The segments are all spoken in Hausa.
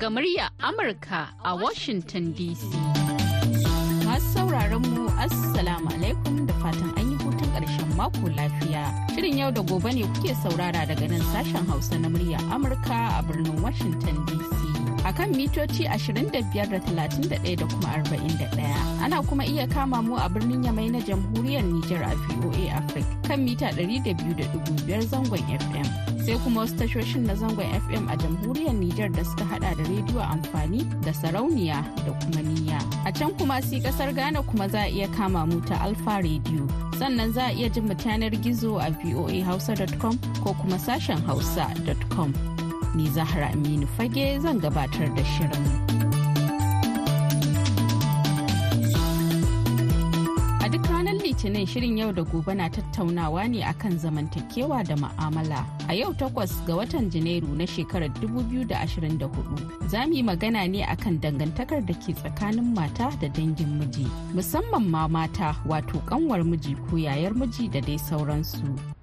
daga murya Amurka a Washington DC. Masu sauraron mu Assalamu alaikum da fatan an yi hutun ƙarshen mako lafiya. Shirin yau da gobe ne kuke saurara daga nan sashen Hausa na murya Amurka a birnin Washington DC. A kan mitoci 25.31 da kuma 41. Ana kuma iya kama mu a birnin Yamai na jamhuriyar Nijar a VOA Africa kan mita 200.5 zangon FM. Sai kuma wasu tashoshin na zangon FM a jamhuriyar Nijar da suka hada da rediyo amfani da sarauniya da kuma niyya. A can kuma si ƙasar Ghana kuma za a iya kama mu ta Alfa Radio. Sannan za a iya jin yanar gizo a voahausa.com ko kuma sashen hausa.com. ni Zahra Aminu Fage zan gabatar da shirin. A duk ranar Litinin shirin yau da gobe na tattaunawa ne akan zamantakewa da ma'amala. A yau takwas ga watan Janairu na shekarar 2024 za mu yi magana ne akan dangantakar da ke tsakanin mata da dangin miji, musamman ma mata wato kanwar miji ko yayar miji da dai sauransu.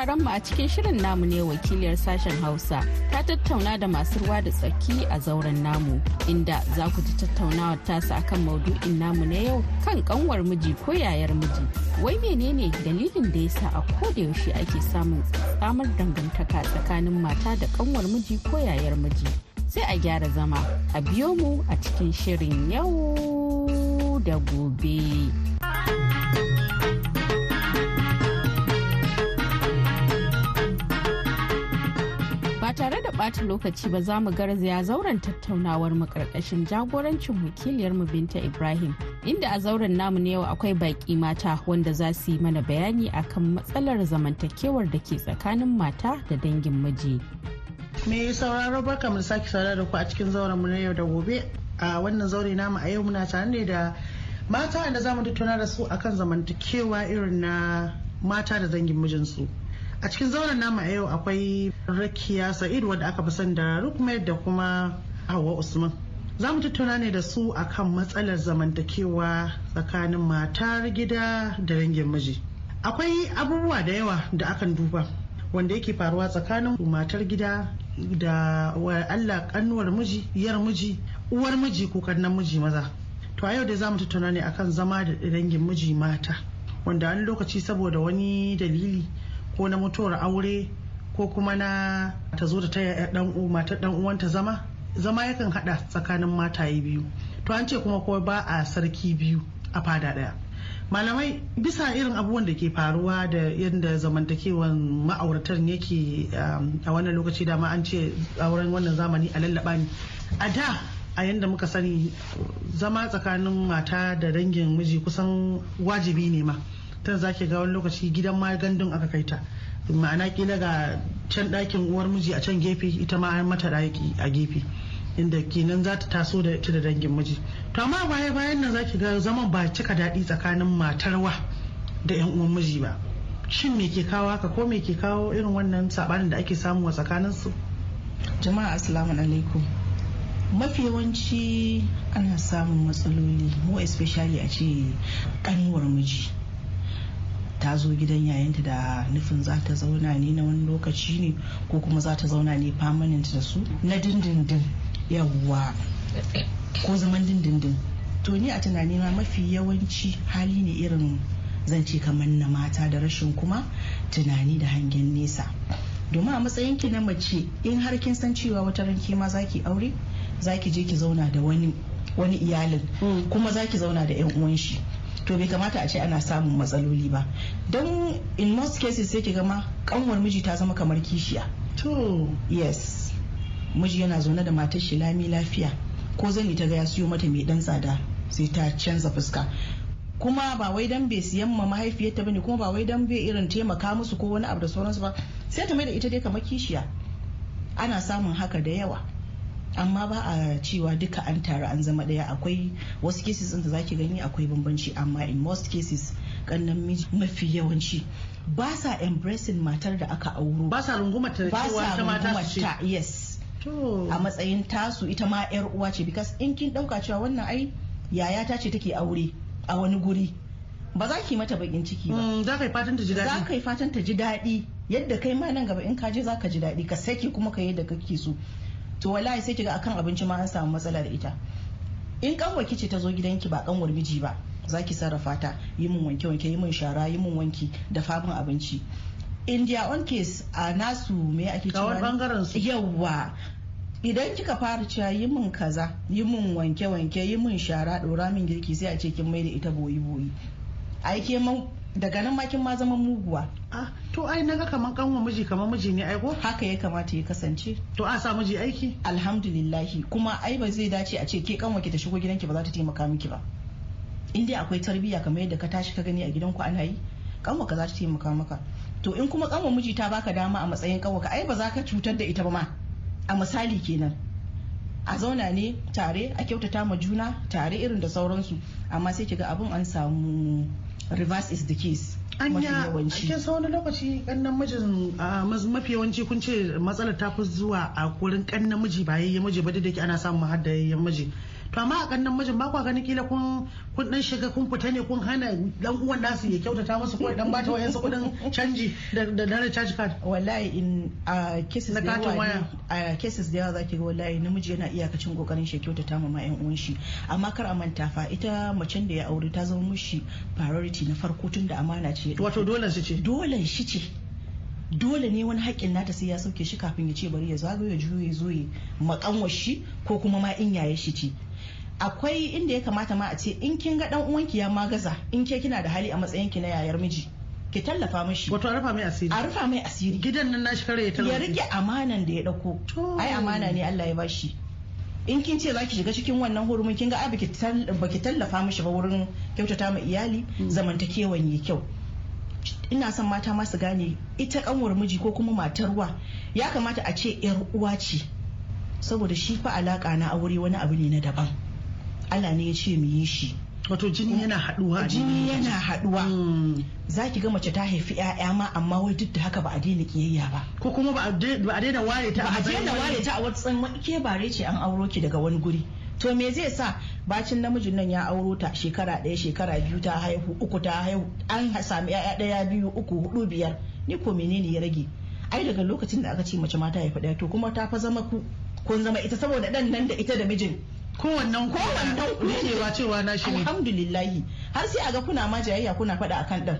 Sauraron mu a cikin shirin namu ne wakiliyar sashen Hausa ta tattauna da masu ruwa da tsaki a zauren namu inda za ku ji tattaunawar tasu akan maudu'in namu na yau kan kanwar miji ko yayar miji. Wai menene dalilin da yasa a koda yaushe ake samun tsamar dangantaka tsakanin mata da kanwar miji ko yayar miji. Sai a gyara zama a biyo mu a cikin shirin yau da gobe. Tare da ɓata lokaci ba za mu garzaya zauren tattaunawar mu ƙarƙashin jagorancin wakiliyar mu Binta Ibrahim inda a zauren namu ne yau akwai baƙi mata wanda za su yi mana bayani akan matsalar zamantakewar da ke tsakanin mata da dangin miji. Me sauraro barka mu sake saurara da ku a cikin zauren mu na yau da gobe a wannan zaure namu a yau muna tare ne da mata da za mu tattauna da su akan zamantakewa irin na mata da dangin mijinsu. A cikin zauren nama yau akwai rakiya sa'id wadda aka fi son da rukmet da kuma hawa usman. Za mu tattauna ne da su akan matsalar zamantakewa tsakanin matar gida da dangin miji. Akwai abubuwa da yawa da akan duba wanda yake faruwa tsakanin matar gida da Allah kanuwar miji yar miji uwar miji ko kannan miji maza. To a yau dai za mu tattauna ne akan zama da dangin miji mata wanda wani lokaci saboda wani dalili ko na mutuwar aure ko kuma na ta zo da ta dan matar dan uwanta zama zama yakan hada tsakanin mataye biyu. To an ce kuma ko ba a sarki biyu a fada ɗaya malamai bisa irin abubuwan da ke faruwa da yadda zamantakewan ma'auratan yake um, a wannan lokaci dama an ce auren wannan zamani a lallaba ne. A da a yadda muka sani zama tsakanin mata da dangin miji kusan wajibi ne ma. Ta zaki ga wani lokaci gidan ma gandun aka kai ta. Ma'ana kila ga can ɗakin uwar miji a can gefe ita ma an mata ɗaki a gefe inda kenan za ta taso da ita da dangin miji. To amma baya bayan nan zaki ga zaman ba cika daɗi tsakanin matarwa da yan uwan miji ba. Shin me ke kawo haka ko me ke kawo irin wannan sabanin da ake samu a tsakanin su? Jama'a assalamu alaikum. Mafi yawanci ana samun matsaloli mu especially a ce kanuwar miji. Ta zo gidan yayanta da nufin za ta zauna ne na wani lokaci ne ko kuma za ta zauna ne permanent da su? Na dindindin yawwa. Ko zaman dindindin. To ni a tunani ma mafi yawanci hali ne irin zance kamar na mata da rashin kuma tunani da hangen nesa. Domin a matsayin ki na mace in har kin san cewa wata ranke ma zaki aure zaki je ki zauna da wani wani iyalin. Mm. kuma zaki zauna da yan uwan shi. To bai kamata a ce ana samun matsaloli ba. Don in most cases sai ki gama kanwar miji ta zama kamar kishiya. To. Yes. Miji yana zaune da matar shi lami lafiya. Ko zani ta ga ya siyo mata mai dan tsada sai ta canza fuska. Kuma ba wai dan bai siyan ma mahaifiyarta ba ne kuma ba wai dan bai irin taimaka musu ko wani abu da sauransu ba sai ta mai da ita dai kamar kishiya. Ana samun haka da yawa. Amma ba a cewa duka an taru an zama ɗaya akwai wasu cases da zaki gani akwai bambanci amma in most cases kannan mafi yawanci ba sa embracing matar da aka auro. Ba sa rungumar ta cewa ta mata ce. yes. A matsayin tasu ita ma yar uwa ce. Because in kin ɗauka cewa wannan ai yaya ta ce take aure a wani guri ba za ki mata bakin ciki ba. Mm, za ka yi fatan ta ji za daɗi ka yi fatan ta ji daɗi. Yadda kai ma nan gaba in ka je za ka ji daɗi. Ka sake kuma ka yi da kake so. To wallahi sai kiga akan abinci ma an samu matsala da ita. In kanwar ce ta zo gidanki ba kanwar miji ba za ki sarrafa ta yi min wanke wanke yi min shara yi min wanki da fabin abinci. In their own case a nasu me ake cewa ɓangaren su. yawa idan kika fara cewa yi min kaza yi min wanke wanke yi min shara ɗora min girki sai a ce kin mai da ita boyi boyi. Ai ke man daga nan ma kin ma zama muguwa. Ah to ai na ga kaman kanwa miji kaman miji ne ai ko? Haka ya kamata ya kasance. To a sa miji aiki? Alhamdulillahi. Kuma ai ba zai dace a ce ke kanwa ki ta shigo gidanki ba za ta taimaka miki ba. In dai akwai tarbiyya kamar yadda ka tashi ka gani a gidanku ana yi kanwa ka za ta taimaka maka. To in kuma kanwa miji ta baka dama a matsayin kanwa ka ai ba za ka cutar da ita ba ma. A misali kenan. A zauna ne tare a kyautata ma juna tare irin da sauransu. Amma sai kiga abun an samu reverse is the case. Mafi anya yawanci. kin san wani lokaci ah, mas- mafi yawanci kun ce matsalar ta fi zuwa a gurin kannan miji ba yayyen miji ba duk da ana samun har da yayyen miji. To amma a kannan mijin ba kwa ganin kila kun kun dan shiga kun fita ne kun hana dan uwan nasu ya kyautata musu ko dan bata wayansu kuɗin canji da da recharge card? Wallahi in a cases da yawa a cases da yawa zaki ga wallahi namiji yana iyakacin ƙoƙarin shi ya kyautata ma ma yan uwan shi. Amma kar a manta fa ita macen da ya aure ta zama mishi priority na farko tun da amana ce. Wato dole su ce? Dole shi ce. Dole ne wani haƙƙin nata sai ya sauke shi kafin ya ce bari ya zagayo ya juyo ya zo ya makanwar shi ko kuma ma in yaye shi ce. Akwai inda ya kamata ma a ce in kin ga dan uwanki ya magaza in ke kina da hali a matsayin ki na yayar miji ki tallafa mishi. Wato a rufa mai asiri. A rufa mai asiri. Gidan nan nashi kare ya ya talauci riƙe amanan da ya ɗauko. Ai amana ne Allah ya bashi. In kin ce zaki shiga cikin wannan hurumin kin ga ai baki tal- baki tallafa mishi ba wurin kyautata ma iyali zamantakewan yi kyau. Ina son mata masu gane ita kanwar miji ko kuma matarwa ya kamata a ce yar uwa ce. Saboda shi fa alaka na aure wani abu ne na daban. Allah ne ya ce mu yi shi. Wato jini yana haɗuwa a jini. Yana haɗuwa Mm. za ki ga mace ta haifi 'ya'ya ma amma wai duk da haka ba a daina kiyayya ba. Ko kuma ba a daina ware ta a daina ware ta a wata tsan ke bare ce an auro ki daga wani guri. To me zai sa bacin namijin nan ya auro ta shekara ɗaya shekara biyu ta haihu uku ta haihu an sami ya'ya ɗaya biyu uku huɗu biyar. Ni ko menene ya rage? Ai daga lokacin da aka ce mace mata haifi ɗaya to kuma ta fa zama ku kun zama ita saboda ɗan nan da ita da mijin. Kowannen Kowannen ku. cewa cewa na shi ne. Alhamdulillahi. Har sai a ga kuna ma jayayya kuna faɗa akan ɗan.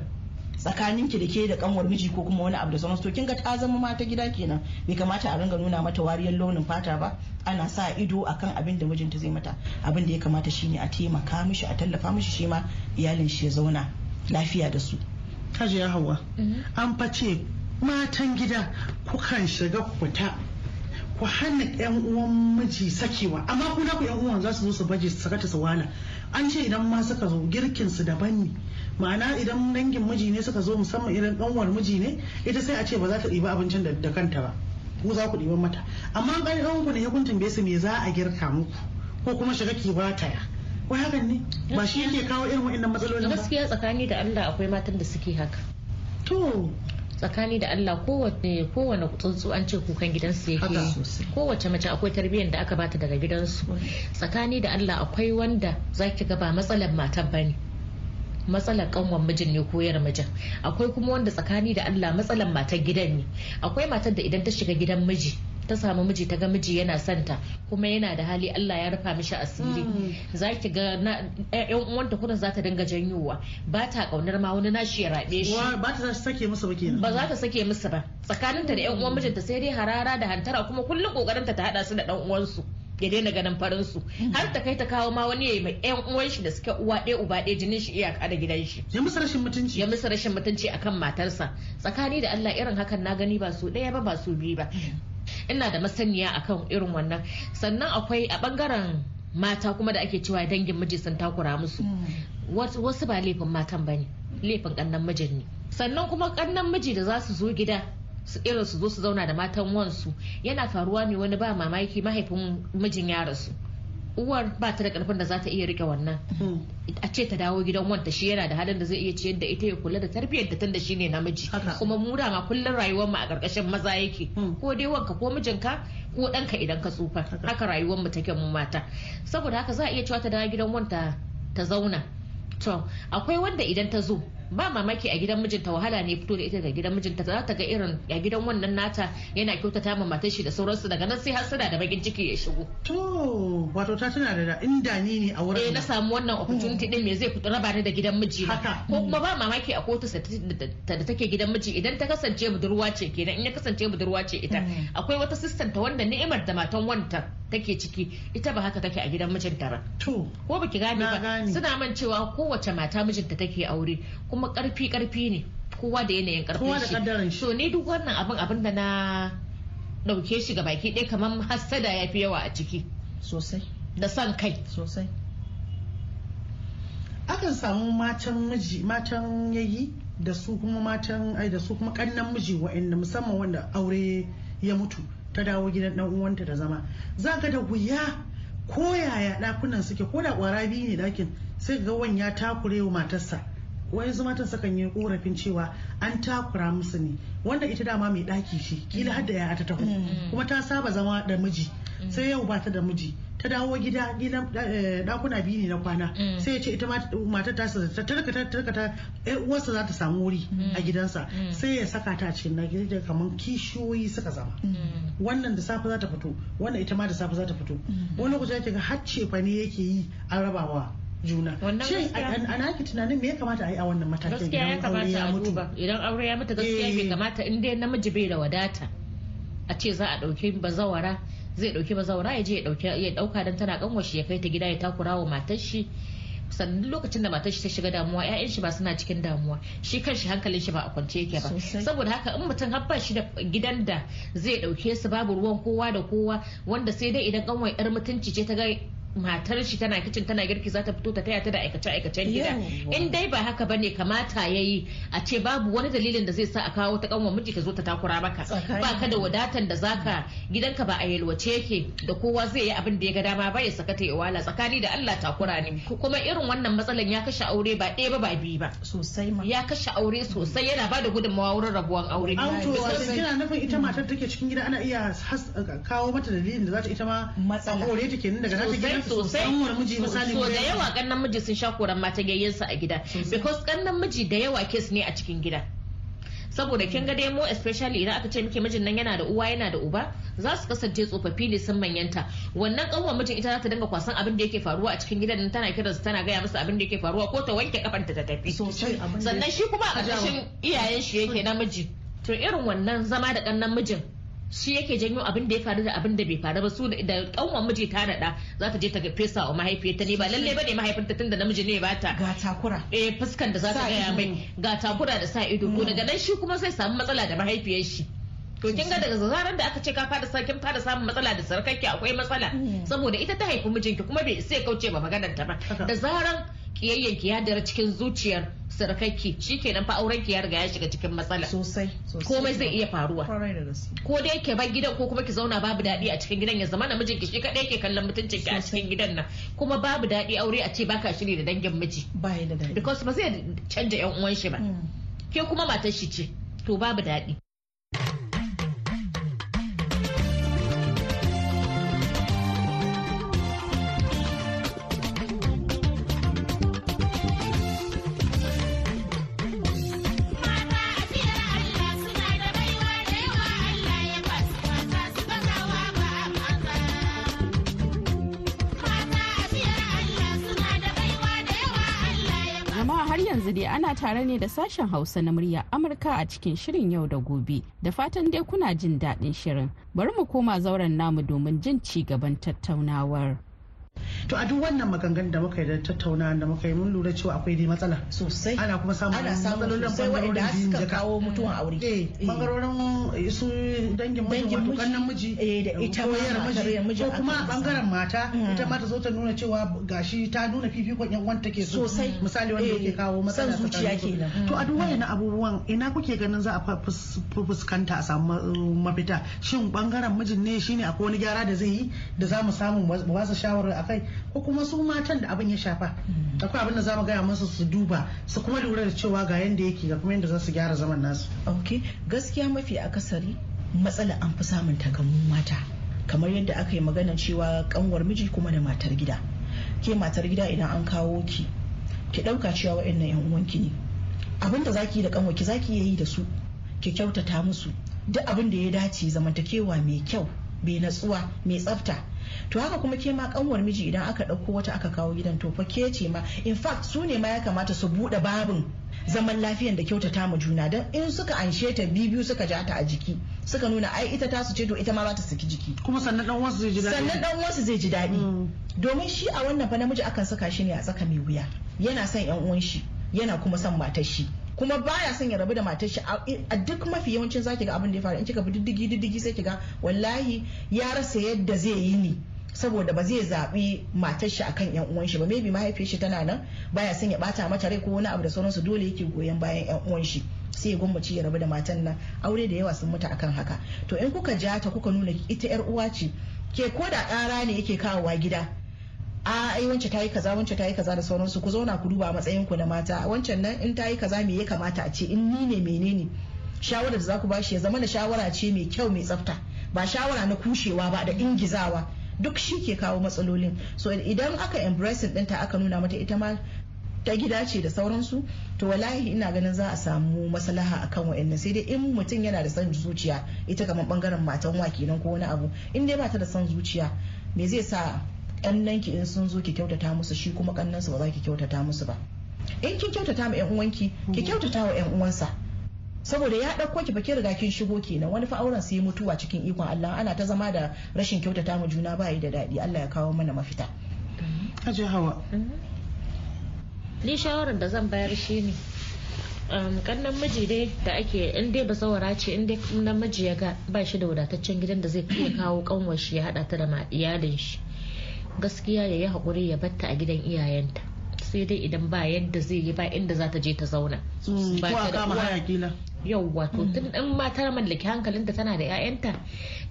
Tsakanin ki da ke da kanwar miji ko kuma wani abu da sauransu. To kin ga ta zama mata gida kenan. Bai kamata a ringa nuna mata wariyar launin fata ba. Ana sa ido akan abin da mijinta zai mata. Abin da ya kamata shine a taimaka mishi a tallafa mishi shi ma iyalin shi ya zauna lafiya da su. Kaji ya hawa an face matan gida kukan shiga fita. Ku hana yan uwan miji sakewa. Amma ku na ku yan uwan za su zo su baje su sakata su wala. An ce idan ma suka zo girkin su daban ne. Ma'ana idan dangin miji ne suka zo musamman idan kanwar miji ne ita sai a ce ba za ta ɗiba abincin da kanta ba. Ku za ku ɗiban mata. Amma an ƙari ku ne ya kun tambaye su me za a girka muku? Ko kuma shiga ki bataya wai hakan ne? Ba shi yake kawo irin waɗannan matsalolin ba. Gaskiya tsakani da Allah akwai matan da suke haka. To tsakani da Allah kowane kowane tsuntsu an ce kukan gidansu yake kowace mace akwai tarbiyyar da aka bata daga gidansu. Tsakani da Allah akwai wanda zaki ga ba matsalar matan ba ne matsalar kanwan mijin ne ko yar mijin. Akwai kuma wanda tsakani da Allah matsalar matar gidan ne. Akwai matar da idan ta shiga gidan miji ta samu miji ta ga miji yana santa kuma yana da hali Allah ya rufa mishi asiri. Za ki ga na yan uwanta kuɗin za ta dinga janyowa. Ba ta ƙaunar ma wani nashi ya rabe shi. Ba ta sake musu ba kenan. Ba za ta sake musu ba. Tsakaninta da yan uwan mijinta sai dai harara da hantara kuma kullum kokarinta ta hada su da dan uwansu. Ya daina ganin farin su. Har ta kai ta kawo ma wani yayi mai yan uwan shi da suke uwa ɗaya uba ɗaya jinin shi iyaka da gidan shi. Ya musu rashin mutunci. Ya musu rashin mutunci akan matarsa. Tsakani da Allah irin hakan na gani ba su ɗaya ba ba su biyu ba. Ina da masaniya akan irin wannan. Sannan akwai a ɓangaren mata kuma da ake cewa dangin miji sun takura musu. Wasu wasu ba laifin matan ba ne laifin kannan mijin ne. Sannan kuma kannan miji da za su zo gida irin su zo su zauna da matan wansu yana faruwa ne wani ba mamaki mahaifin mijin ya rasu. Uwar ba ta da ƙarfin da za ta iya riƙe wannan. A ce ta dawo gidan wanta shi yana da halin da zai iya ciyar da ita ya kula da tarbiyyar da tun da shi ne namiji. Kuma mu ma kullum rayuwar mu a ƙarƙashin maza yake. Ko dai wanka ko mijinka ko ɗanka idan ka tsufa. Haka rayuwar mu take mu mata. Saboda haka za a iya cewa ta dawo gidan wanta ta zauna. To akwai wanda idan ta zo ba mamaki a gidan mijinta wahala ne fito da ita daga gidan mijinta. Za ta ga irin a gidan wannan nata yana kyautata ma matar shi da sauransu. Daga nan sai hasada da bakin ciki ya shigo. To wato ta tana da inda ni ne a wurin. Eh na samu wannan opportunity din me zai fito raba ni da gidan miji ko kuma ba mamaki a kotu da take gidan miji. Idan ta kasance budurwa ce kenan in ya kasance budurwa ce ita akwai wata system ta wanda ni'imar da matan wanta take ciki. Ita ba haka take a gidan mijinta ba. To. Ko baki gane ba? suna man cewa kowace mata mijinta take aure. Kuma ƙarfi ƙarfi ne. Kowa da yanayin ƙarfin shi. so ni duk wannan abin abin da na ɗauke shi ga baki ɗaya kamar hassada ya fi yawa a ciki. Sosai. Da son kai. Sosai. Akan samu matan miji matan yayi da su kuma matan ai da su kuma kannan miji wa'anda musamman wanda aure ya mutu ta dawo gidan dan uwanta da zama. Za ga da wuya ko yaya dakunan suke ko da kwara biyu ne ɗakin sai ga wani ya takure wa matarsa. Wayansu matan sukan yi korafin cewa an takura musu ne. Wanda ita dama mai daki ce kila har da ya ta taho. Kuma ta saba zama da miji. Sai yau ba ta da miji. Ta dawo gida gidan dakuna biyu ne na kwana. Sai ya ce ita matar ta ta tarkata tarkata yar uwarsa za ta samu wuri a gidansa. Sai ya saka ta a cikin na gida kamar kishiyoyi suka zama. Wannan da safe za ta fito wannan ita ma da safe za ta fito. Wani lokaci ake ga har cefa ne yake yi an rabawa. Juna. Shin a naki tunanin me ya kamata a yi a wannan matakin gaskiya ya kamata a duba. Idan aure ya mutu gaskiya bai kamata. In dai namiji bai da wadata a ce za a ɗauki bazawara zai ɗauki bazawara ya je ya ɗauki ya ɗauka dan tana kanwashi ya kai ta gida ya takura wa matar shi. Sannan lokacin da matar shi ta shiga damuwa ƴaƴan shi ba suna cikin damuwa. Shi kanshi hankalin shi ba a kwance yake ba. Saboda haka in mutum har ba shi da gidan da zai ɗauke su babu ruwan kowa da kowa wanda sai dai idan kanwai yar mutunci ce ta ga matar shi tana kicin tana girki za ta fito ta taya ta da aikace aikacen gida in dai ba haka ba ne kamata yayi a ce babu wani dalilin da zai sa a kawo ta kanwa miji ta zo ta takura maka. Ba ka da wadatan da zaka gidanka ba a yalwace yake da kowa zai yi abin da ya ga dama ba ya saka ta wala. Tsakani da Allah takura ne. Kuma irin wannan matsalan ya kashe aure ba ɗaya ba ba biyu ba. Sosai ma. Ya kashe aure sosai yana ba da gudunmawa wurin rabuwan aure. An to kina nufin ita matar take cikin gida ana iya kawo mata dalilin da za ta ita ma matsala. aure take nan daga ta gida sosai. so da yawa kannan miji sun sha koran mata gayyansa a gida. Because kannan miji da yawa kes ne a cikin gida. Saboda kin ga mu especially idan aka ce miki mijin nan yana da uwa yana da uba za su kasance tsofaffi ne sun manyanta. Wannan kanwan mijin ita za ta dinga kwasan abin da yake faruwa a cikin gidan nan tana kiransu tana gaya masa abin da yake faruwa ko ta wanke kafanta ta tafi. Sannan shi kuma a ƙarƙashin iyayen shi yake namiji. To irin wannan zama da kannan mijin shi yake janyo abin da ya faru da abin da bai faru ba. Su da kanwan miji ta naɗa za ta je ta fesa wa mahaifiyarta. Ne ba lalle ba ne mahaifinta tunda namiji ne ba ta ga takura. Eh fuskan da za ta gaya mai. ga takura da sa ido. To daga nan shi kuma sai samu matsala da mahaifiyar shi. To kin ga daga zaran da aka ce ka fara sakin fara samun matsala da sarkarki akwai matsala. Saboda ita ta haifi mijinki kuma bai sai kauce ba maganar ta ba da zaran kiyayyen ki ya dara cikin zuciyar sarkarki shikenan fa auren ki ya riga ya shiga cikin matsala. Sosai komai zai iya faruwa. Ko dai ke bar gidan ko kuma ki zauna babu daɗi a cikin gidan ya zama namijin ki shi kadai ke kallon mutuncin ki a cikin gidan nan. Kuma babu daɗi aure a ce baka shiri da dangin miji. Ba da daɗi. Because ba zai canja yan uwan shi ba. Ke kuma matar shi ce to babu daɗi. Yanzu dai ana tare ne da sashen hausa na murya amurka a cikin shirin yau da gobe. Da fatan dai kuna jin daɗin shirin. Bari mu koma zauren namu domin jin ci gaban tattaunawar. To a duk wannan maganganun da muka yi da tattauna da muka yi mun lura cewa akwai dai matsala. Sosai. Ana kuma samun ana samun sosai biyun suka kawo mutuwan aure eh Eh. ɓangarorin su dangin miji wato kannan miji Eh, da ita miji ko kuma ɓangaren mata Mm. ita ma ta zo ta nuna cewa gashi ta nuna fifikon yan wanta ke so. Sosai. misali wanda Eh, yake kawo matsala zuciya kenan. to a duk wayannan abubuwan ina kuke ganin za a fuskanta a samu uh, mafita? Shin ɓangaren mijin ne shine akwai wani gyara da zai yi da za mu samu mu ba su shawarar akai ko kuma su matan da abin ya shafa. Akwai abin da za mu gaya musu su duba su kuma lura da cewa ga yanda yake ga kuma yanda za su gyara zaman nasu. Ok gaskiya mafi akasari matsala an fi samun ta ga mu mata. Kamar yadda aka yi magana cewa kanwar miji kuma da matar gida. Ke matar gida idan an kawo ki ki ɗauka cewa wa'annan yan uwanki ne. Abin da zaki yi da kanwarki zaki yi da su ki kyautata musu. Duk abin da ya dace zamantakewa mai kyau mai natsuwa mai tsafta to haka kuma ke ma kanwar miji idan aka ɗauko wata aka kawo gidan to fa ke ce ma in fact su ne ma ya kamata su buɗe babin zaman lafiyan da kyautata ma juna. Don in suka anshe ta biyu suka ja ta a jiki suka nuna ai ita ta su ce to ita ma za ta saki jiki. Kuma sannan dan wasu zai ji daɗi. Sannan dan wasu zai ji daɗi. Mm. domin shi a wannan fa namiji akan saka shi ne a tsaka mai wuya. Yana son yan uwan shi yana kuma son matar shi. Kuma baya son ya rabu da matar shi. A duk mafi yawancin zaki ga abin da ya faru. In kika bi diddigi diddigi sai kiga wallahi ya rasa yadda zai yi ni saboda ba zai zaɓi matar shi akan yan uwan shi ba. Maybe mahaifiyar shi tana nan baya son ya bata mata rai ko wani abu da sauransu. Dole yake goyon bayan yan uwan shi sai gwammaci ya rabu da matan nan. Aure da yawa sun mutu akan haka. To in kuka ja ta kuka nuna ita yar uwa ce ke ko da ƙara ne yake kawowa gida a ai wance ta yi kaza wance ta yi kaza da sauransu ku zauna ku duba a matsayin ku na mata. Wancan nan in ta yi kaza me ya kamata a ce? In ni ne menene? Shawarar da za ku bashi ya zama da shawara ce mai kyau mai tsafta. Ba shawara na kushewa ba da ingizawa. Duk shi ke kawo matsalolin. So idan aka embracing ɗinta aka nuna mata ita ma ta gida ce da sauransu to wallahi ina ganin za a samu maslaha akan wa'annan sai dai in mutum yana da son zuciya ita kamar ɓangaren matan wa kenan ko wani abu. In dai ba ta da son zuciya me zai sa kannan ki in sun zo ki kyautata musu shi kuma kannan su ba za ki kyautata musu ba. In kin kyautata ma yan uwanki ki kyautata wa yan uwansa. Saboda ya ɗauko ki baki riga kin shigo kenan wani fa auren sai mutuwa cikin ikon Allah. Ana ta zama da rashin kyautata ma juna ba yi da daɗi. Allah ya kawo mana mafita. Hajiya Hawa ni shawarar da zan bayar shi ne kannan miji dai da ake in dai ba zawara ce in dai namiji ya ga ba shi da wadataccen gidan da zai iya kawo kanwar shi ya hada ta da iyalin shi. Gaskiya ya yi haƙuri ya batta a gidan iyayenta. Sai dai idan ba yadda zai yi ba inda za ta je ta zauna. Ko Ba ta a kama haya kila. Yau wato tun in matar mallaki hankalinta tana da 'ya'yanta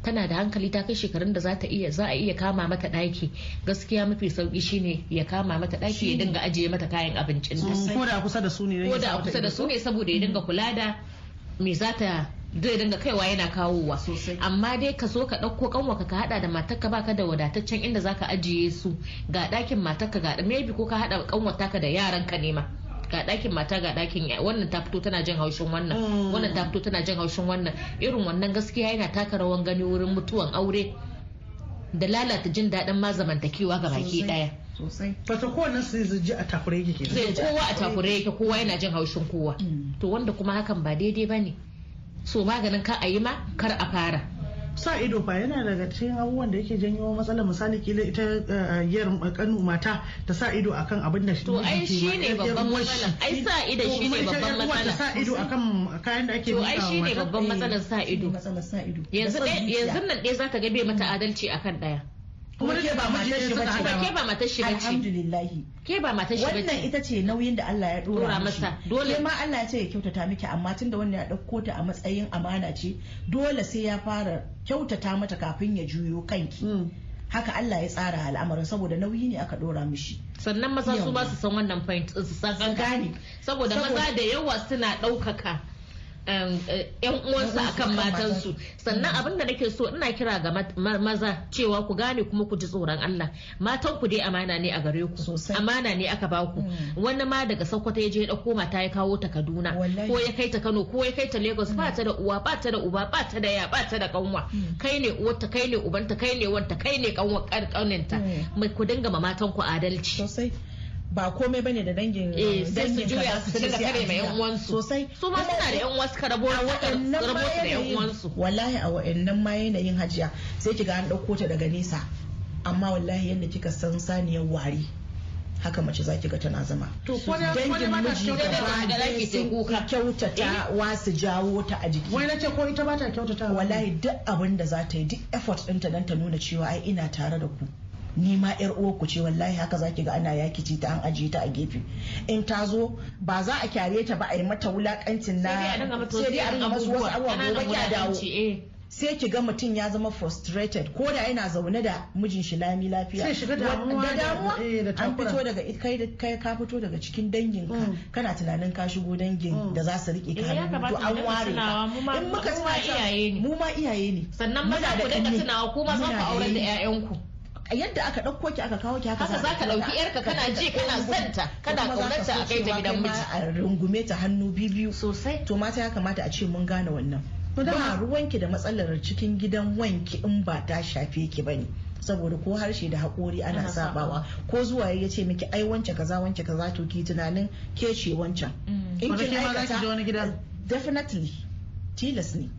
tana da hankali ta kai shekarun da za ta iya za a iya kama mata ɗaki. Gaskiya mafi sauƙi shine ya kama mata ɗaki ya dinga ajiye mata kayan abincinta. Ko da kusa da su ne ko da kusa da su ne saboda ya dinga kula da me za ta zai dinga kaiwa yana kawowa Sosai. amma dai ka so ka ɗauko kanwaka ka hada da matarka baka da wadataccen inda zaka ajiye su ga ɗakin matarka ga maybe ko ka hada kanwata ka da yaranka ne ma ga ɗakin mata ga ɗakin wannan ta fito tana jin haushin wannan Mm. wannan ta fito tana jin haushin wannan irin wannan gaskiya yana taka rawan gani wurin mutuwan aure da lalata jin daɗin ma zamantakewa ga baki Sosai. ɗaya sosai Fata kowanne su zai ji a takure yake kenan. sai kowa a takure yake kowa yana jin haushin kowa Mm. to wanda kuma hakan ba daidai ba ne so maganin ka a yi ma kar a fara. Sa ido fa yana daga cikin abubuwan da yake janyo matsalar. Misali kila ita eh, yar kanu mata ta sa ido akan abin da To, ai shi ma- ne yar- babban matsala. Ai sa ido To, shi kuma ne ita babban matsala. sa ido akan kayan da ake to ai miƙawa shi ne mata. babban matsalar sa ido. matsalar sa ido. Yanzu yanzu nan ɗaya zaka ga bai mata adalci akan ɗaya. Kuma ke ba matar shi bace ba ke ba matar shi bace. Alhamdulillahi ke ba matar shi wannan bace ita ce nauyin da Allah ya dora masa. Dole- ma Allah ya ce ya kyautata miki amma tunda wannan ya ɗauko ta a matsayin amana ce dole sai ya fara kyautata mata kafin ya juyo kanki. Mm. haka Allah ya tsara al'amarin saboda nauyi ne aka dora mishi. Sannan maza su ba su san wannan point su san gane. saboda maza da yawa suna ɗaukaka eh, yan uwansu Yan uwansu akan matansu. sannan abin da nake so ina kira ga maza cewa ku gane kuma ku ji tsoron Allah. Matan ku dai amana ne a gare ku. Amana ne aka ba ku. Mm. wani ma daga Sokoto ya je ɗauko mata ya kawo ta Kaduna. Ko ya kai ta Kano ko ya kai ta Lagos ba ta da uwa ba ta da uba ba ta da ya ba ta da kanwa kai ne uwarta kai ne ubanta kai ne wanta kai ne kanwa kauninta Mm. mai ku dinga ma matan ku adalci. Sosai. Ba komai ba ne da dangin eh sai su dangin ka juya za su dinga sai kare a ma yan uwansu. sosai. Su ma suna da yan uwansu ka rabo da yan uwansu. wallahi a wa'annan ma yanayin hajiya sai kiga an ɗauko ta daga nesa. Amma wallahi yadda kika san saniyar wari haka mace zaki ga tana zama. To, ko da dangin ba ta miji kyautata gaba sun kuka. kyautata wa su jawo ta a jiki. Wai na ce ko ita ba ta kyautata wallahi duk abin da za ta yi duk effort ɗinta don ta nuna cewa ai ina tare da ku. Ni ma yar uwarku ce wallahi haka zaki ga ana yakici ta an ajiye ta a gefe in ta zo ba za a kyare ta ba a yi mata wulakancin na sai dai a dinga mata sai dai a dinga masu wasu abubuwa gobe kya dawo eh. sai ki ga mutum ya zama frustrated ko da yana zaune da mijin shi lami lafiya Sai shiga damuwa da da- damuwa eh, an fito daga kai kai ka fito daga cikin dangin ka Mm. kana tunanin ka shigo dangin Mm. da za su riƙe ka Eh, to an ware in muka ta- iyaye ne. mu ma iyaye ne sannan maza ku dinga tunawa kuma za ku aurar da yayye. 'Ya'yanku yadda aka ɗauko ki aka kawo ki haka Haka za ka ɗauki 'yarka kana ji kana santa kana ƙaunarta a kai ta gidan miji. a rungume ta hannu biyu sosai. To mata ya kamata a ce mun gane wannan. Ba ruwanki da matsalar cikin gidan wanki in ba ta shafe ki ba ne saboda ko harshe da haƙori ana sabawa ko zuwa ya ce miki ai wance kaza wance kaza to ki tunanin ke ce wancan. Mm. in kin ke ma za ki aikata je wani gida? definitely tilas ne.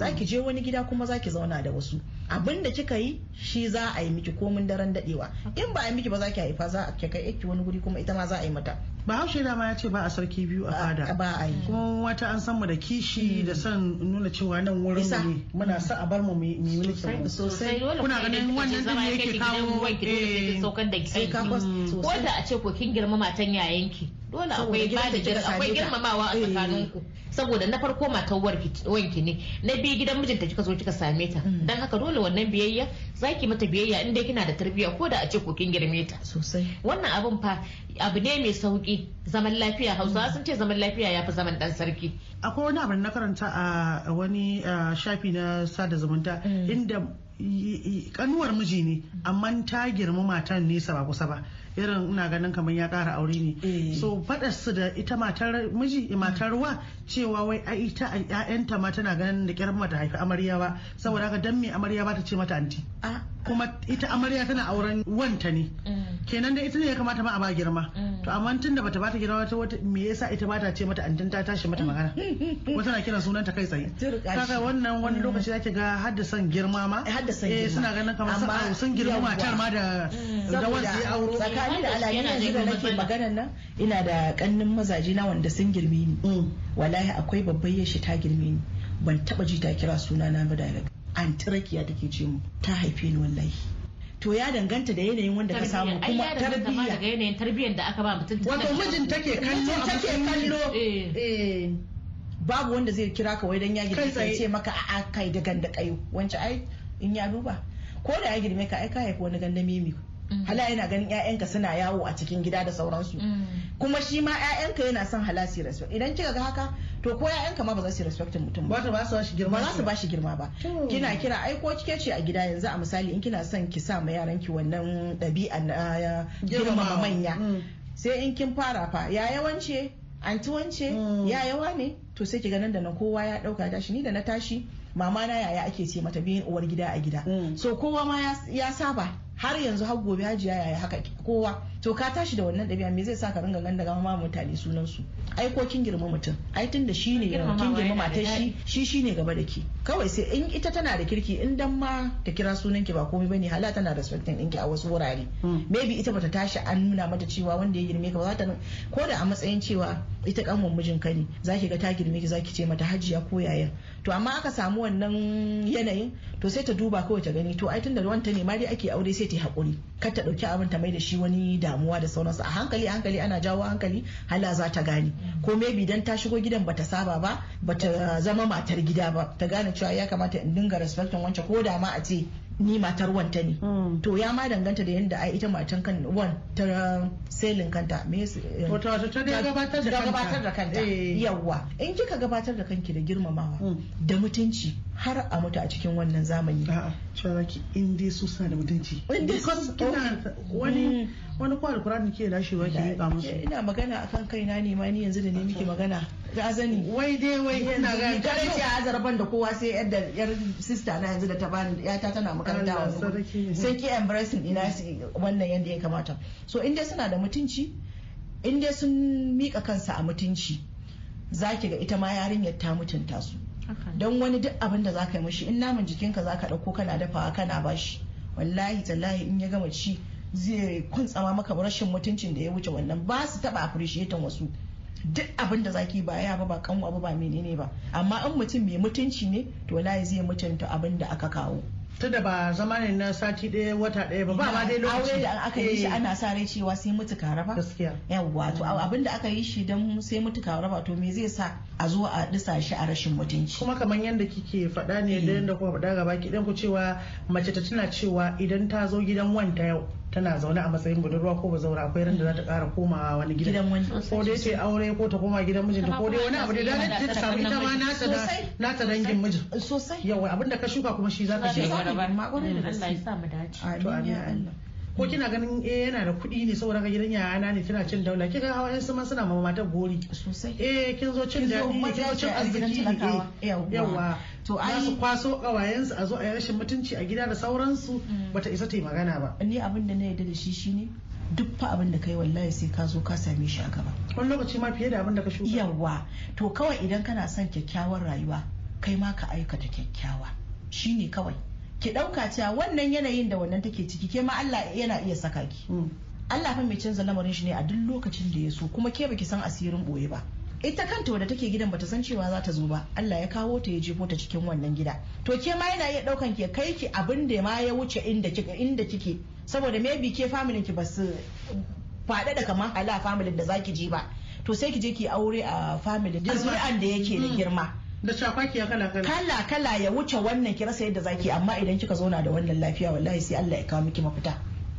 Za ki je wani gida kuma za ki zauna da wasu. Abin da kika yi shi za a yi miki komin daren dadewa in ba a yi miki ba za ki haifa za a kai ki wani guri kuma ita ma za a yi mata. Bahaushe dama ya ce ba a sarki biyu a fada. ba a yi. Kuma wata an san mu da kishi da son nuna cewa nan wurin mu ne. Muna son a bar mu mu yi mulkin mu Sosai. Kuna ganin wannan din yake kawo, wanki dole sai kin eh, saukar da sai ka ko da a ce ko kin girma matan yayanki dole akwai ba da akwai girmamawa a Eh. tsakaninku. Saboda na farko matar wanki ne. Na biyu gidan mijinta kika zo kika same ta. Mm. dan haka dole wannan biyayya zaki mata biyayya in dai kina da tarbiyya ko da a ce ko kin girme ta. Sosai. Wannan abun fa abu ne mai sauƙi zaman lafiya hausawa sun ce zaman lafiya ya fi zaman dan sarki. Akwai wani abu na karanta a wani shafi na sada zumunta Mm. inda kanuwar miji ne amma ta girma matan nesa ba kusa ba. Irin ina ganin kamar ya kara aure ne. Eh. so faɗar su da ita matar miji matar wa cewa wai ai ita a ƴaƴanta ma tana ganin da kyar mata haifi amarya ba. Saboda haka dan me amarya ba ta ce mata anti? A kuma ita amarya tana auren wanta ne. Kenan da ita ne ya kamata ma a ba girma. Mm. to amma tun da bata bata girma ta wata me yasa ita bata ce mata antin ta tashi mata magana? Wata na kiran sunanta kai tsaye. Kaga wannan wani lokaci zake ga haddasan girma ma. Haddasan eh girma. suna ganin kamar sun- sun girma matar ma da da wanda ya auro. tsakani da alamu yanzu da nake maganan nan ina da kannin mazaje na wanda sun girme ni. Mm. wallahi akwai babban yashi ta girme ni. Ban taba ji ta kira suna na ba direct an tirakiya take ce mu ta haife ni wallahi. To ya danganta da yanayin wanda ka samu kuma ya danganta ma daga tarbiyya. yanayin tarbiyyar da aka ba mutum wato mijin take kallo take kallo. Eh. eh, babu wanda zai kira ka wai dan ya girme ka ya ce maka a kai da ganda kayo. Wance ai in ya duba. Ko da ya girme ka ai ka haifi wani ganda mimi. Hala yana ganin 'ya'yanka suna yawo a cikin gida da sauransu. Mm. kuma shi ma 'ya'yanka yana son halasi respect. Idan kika ga haka to ko 'ya'yanka ma ba za su respect mutum ba. Ba su shi girma ba su ba shi girma ba. Kina kira ai ko kike ce a gida yanzu a misali in kina son ki sa ma yaran ki wannan ɗabi'a na girmama manya. Mm. sai in kin fara fa ya yawance anti wance? Mm. ya yawa ne to sai ki ga nan da nan kowa ya ɗauka tashi. Ni da na tashi mama na yaya ake ce mata biyin uwar gida a gida. Mm. so kowa ma ya saba. Har yanzu har gobe hajiya yaya haka kowa. To ka tashi da wannan ɗabi'a me zai sa ka ringa ganda gama ma mutane sunan su ai ko kin girma mutum ai tun da shi ne kin girma da matar shi shi shine gaba da ke. Kawai sai in ita tana da kirki in dan ma ta kira sunan ki ba komai ba ne hala tana respecting ɗinki a wasu wurare. Mm. maybe ita bata tashi an nuna mata cewa wanda ya girme ka ba za ta ko da a matsayin cewa ita kanwan mijin ka ne zaki ga ta girme ki zaki ce mata hajiya ko yaya? To amma aka samu wannan yanayin to sai ta duba kawai ta gani to ai tunda wanta ne ma dai ake aure sai ta yi haƙuri kar ta ɗauki abin ta mai da shi wani damuwa da sauransu a hankali a hankali ana jawo hankali hala za ta gane ko maybe dan ta shigo gidan bata saba ba bata zama matar gida ba ta gane cewa ya kamata in dinga respecting wancan ko da ma a ce ni matar wanta ne Mm. to ya ma danganta da yadda ai ita matan kan wan ta selin kanta me su- eh, ta dai gabatar da ta kanta. gabatar da kanta Eh. yawwa in kika gabatar da kanki da girmamawa Mm. da mutunci har a mutu a cikin wannan zamani. A'a cewa ki in dai su suna da mutunci. In dai su- kina wani wani kwa alkurani ke lashewa ki miƙa musu. ina magana akan kaina ne ma ni yanzu da ne miki magana. Ga zani wai dai wai ina ga kare ce a zarban da kowa sai yadda yar sista na yanzu da ta bani yata tana makaranta a wani sai ki embracing ina wannan yadda ya kamata. So in dai suna da mutunci in dai sun mika kansa a mutunci zaki ga ita ma yarinyar ta mutunta su. Don wani duk abin da zaka yi mishi in naman jikinka zaka ɗauko kana dafawa kana bashi wallahi tallahi in ya gama ci zai kuntsama maka rashin mutuncin da ya wuce wannan. Ba su taba appreciating wasu. Duk abin da zaki ba ya ba ba kanwa ba ba menene ba. Amma in mutum mai mutunci ne to wallahi zai mutunta abin da aka kawo. Tunda ba zama ne na sati ɗaya wata ɗaya ba ba ma dai lokaci. aure da aka yi shi Eh, ana sa rai cewa sai mutu ka raba. Gaskiya. Yawwa to abin da aka yi shi don sai mutu ka raba to me zai sa a zo a disa shi a rashin mutunci? Kuma kamar yadda kike faɗa ne da yadda kuma faɗa gaba ki ku cewa mace ta tana cewa idan ta zo gidan wanta yau tana zaune a matsayin budurwa ko bazaura akwai ran da za ta ƙara komawa wani gidan. Ko dai ta aure ko ta koma gidan mijinta ko dai wani abu da da ta samu ita ma nata da nata dangin mijin. sosai. Yawa abin da ka shuka kuma shi za ka Za Za mu dace. Amin ya Allah. Ko kina ganin eh yana da kuɗi ne saboda gidan yayana ne tana cin daula. Kika hawa yan ma suna ma matar gori sosai. Eh kin zo cin daɗi ne kin zo cin a gidan arziki ne eh, yawwa. To ai- su kwaso ƙawayensu a zo a yi rashin mutunci a gida da sauransu bata isa ta yi magana ba. Ni abin da na yarda da shi shine duk fa abin da kai wallahi sai ka zo ka same shi a gaba. Wani lokaci ma fiye da abin da ka shuka. Yawa to kawai idan kana son kyakkyawar rayuwa kai ma ka aikata kyakkyawa. Shine kawai. Ki ɗauka cewa wannan yanayin da wannan take ciki ke ma Allah yana iya saka ki. Mm. Allah fa mai canza lamarin shi ne a duk lokacin da ya so kuma ke baki san asirin ɓoye ba. Ita kanta wadda take gidan bata san cewa za ta zo ba Allah ya kawo ta ya jefo ta cikin wannan gida. To ke ma yana iya ɗaukan ke kai ki abin da ma ya wuce inda kika inda kike. Saboda maybe ke familin ki ba su faɗa da kamar hala familin da zaki je ba. To sai ki je ki aure a family da zuri'an da yake da Mm. girma. Da cakwakiya kala kala. Kala kala ya wuce wannan ki rasa yadda zaki amma idan kika zauna da wannan lafiya wallahi sai Allah ya kawo miki mafita.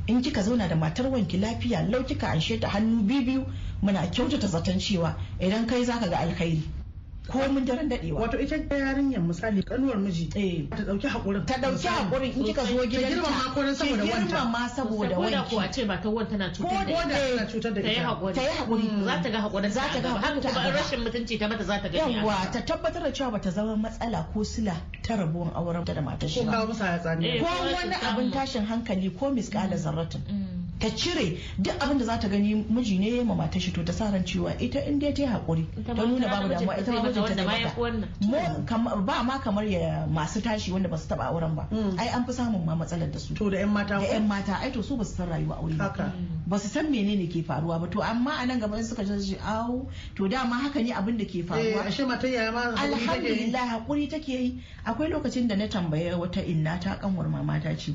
In kika zauna da matar wanki lafiya lau kika anshe ta hannu biyu muna kyautata zaton cewa idan kai zaka ga alkhairi. Ko mun daren dadewa wato ita ta yarinyar misali kanuwar miji eh. ta ɗauki hakurin ta ɗauki hakurin in kika zo gidanta. girmama ko dan saboda wanta. girmama saboda ko da ce matar wani tana cutar da ko ita. da tana cutar da ta yi ita. haƙuri. Ta yi haƙuri. Za ta ga haƙurin Za ta. ga haka haƙurinta a kuma in gaba. rashin mutunci ta mata za ta gani a yawwa gaba. ta tabbatar da cewa bata zama matsala ko sila ta rabuwan auren ta da matar shi ko ba. kawo musu hayatsani Eh. ko ko wani ta abin tashin hankali ko miskala zarratin. Mm. Ta cire duk abin da za ta gani miji ne ya mata shi to ta sa ran cewa ita in dai ta yi haƙuri. Ita ta ma nuna ta babu damuwa ita ma mata mijinta wanda zai ma ya mata ba ma kamar ya masu tashi wanda ba su taɓa auren ba. Mm. ai an fi samun ma matsalar da su. To da yan mata da ko? yan mata ai to su ba su san rayuwa aure ba. Haka. Ba su san menene ke faruwa ba. To amma a nan gaba in suka ji awo to dama haka ne abin da ke eh faruwa ashe matar yaya ma haƙuri take yi. alhamdulillah haƙuri take yi. Akwai lokacin da na tambaye wata inna ta kanwar mama ta ce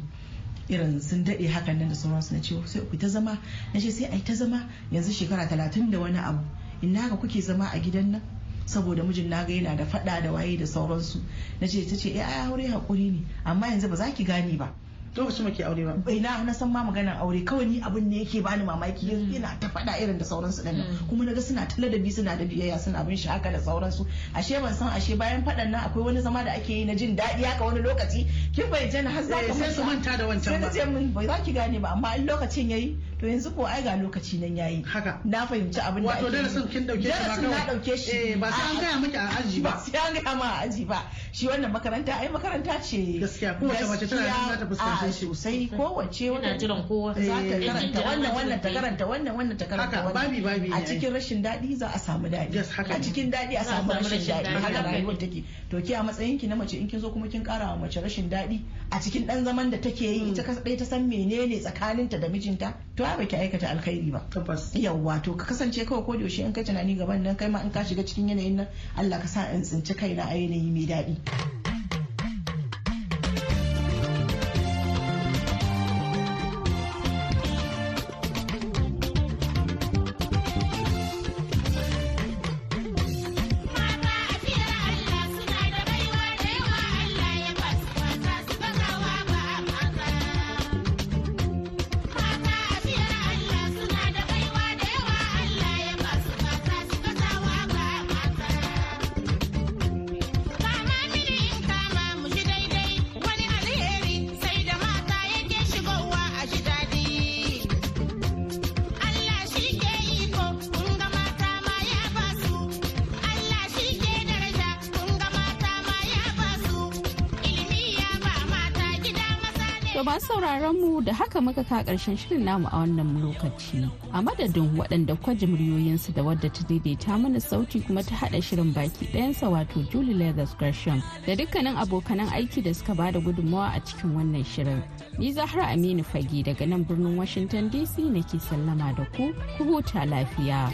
irin sun daɗe hakan nan da sauransu. Na ce sai ku ta zama. Na ce sai ai ta zama. Yanzu shekara talatin da wani abu. Inna ga kuke zama a gidan nan? Saboda mijin na ga yana da fada da waye da sauransu. Na ce ta ce eh ai aure haƙuri ne. Amma yanzu ba za ki gane ba. Lokacin muke aure ba. Bai na na san ma maganar aure. Kawai ni abin ne yake bani mamaki. Yanzu ina ta faɗa irin da sauransu ɗin nan. Kuma na ga suna ta ladabi suna da biyayya suna bin shi haka da sauransu. Ashe ban san ashe bayan faɗan nan akwai wani zama da ake yi na jin daɗi haka wani lokaci. Kin bai jana har za Eh, ka sai su manta. da wancan sai ba. ce min bai za ki gane ba amma in lokacin yayi to yanzu ko ai ga lokaci nan yayi. Haka. Na fahimci abin da wato darasin kin ɗauke shi ba darasin na kawai. ɗauke shi. Eh ba sai an A- gaya miki a aji ba. Sai an gaya ma a aji ba. Shi wannan makaranta ai makaranta ce. Gaskiya, kowace mace tana nan za ta fuskanci a shi. sosai kowace Ina jiran kowa. za ta Eh, karanta eh, wannan eh, wannan ta eh, karanta wannan wannan ta karanta Haka, wannan. babi, babi ne a ai. cikin rashin daɗi za a samu daɗi. Yes, haka a cikin daɗi a samu rashin daɗi daɗi, haka rayuwar take. To ke a matsayin ki na mace in kin zo kuma kin ƙara wa mace rashin daɗi a cikin ɗan zaman da take yi ita kaɗai ta san menene tsakaninta da mijinta? To ai baki aikata alkhairi ba. Yawwa to ka kasance kawai ko yaushe in ka tunani gaban nan kai ma in ka shiga cikin yanayin nan Allah ka sa in tsinci kaina a yanayi mai daɗi. Masu sauraron mu da haka muka ka ƙarshen shirin namu a wannan lokaci. A madadin waɗanda kwaji muryoyinsu da wadda ta daidaita mana sauti kuma ta haɗa shirin baki ɗayansa wato Julie Leathers Gresham da dukkanin abokanan aiki da suka ba da gudunmawa a cikin wannan shirin. Ni Zahra Aminu Fage daga nan birnin Washington DC nake sallama da ku, ku huta lafiya.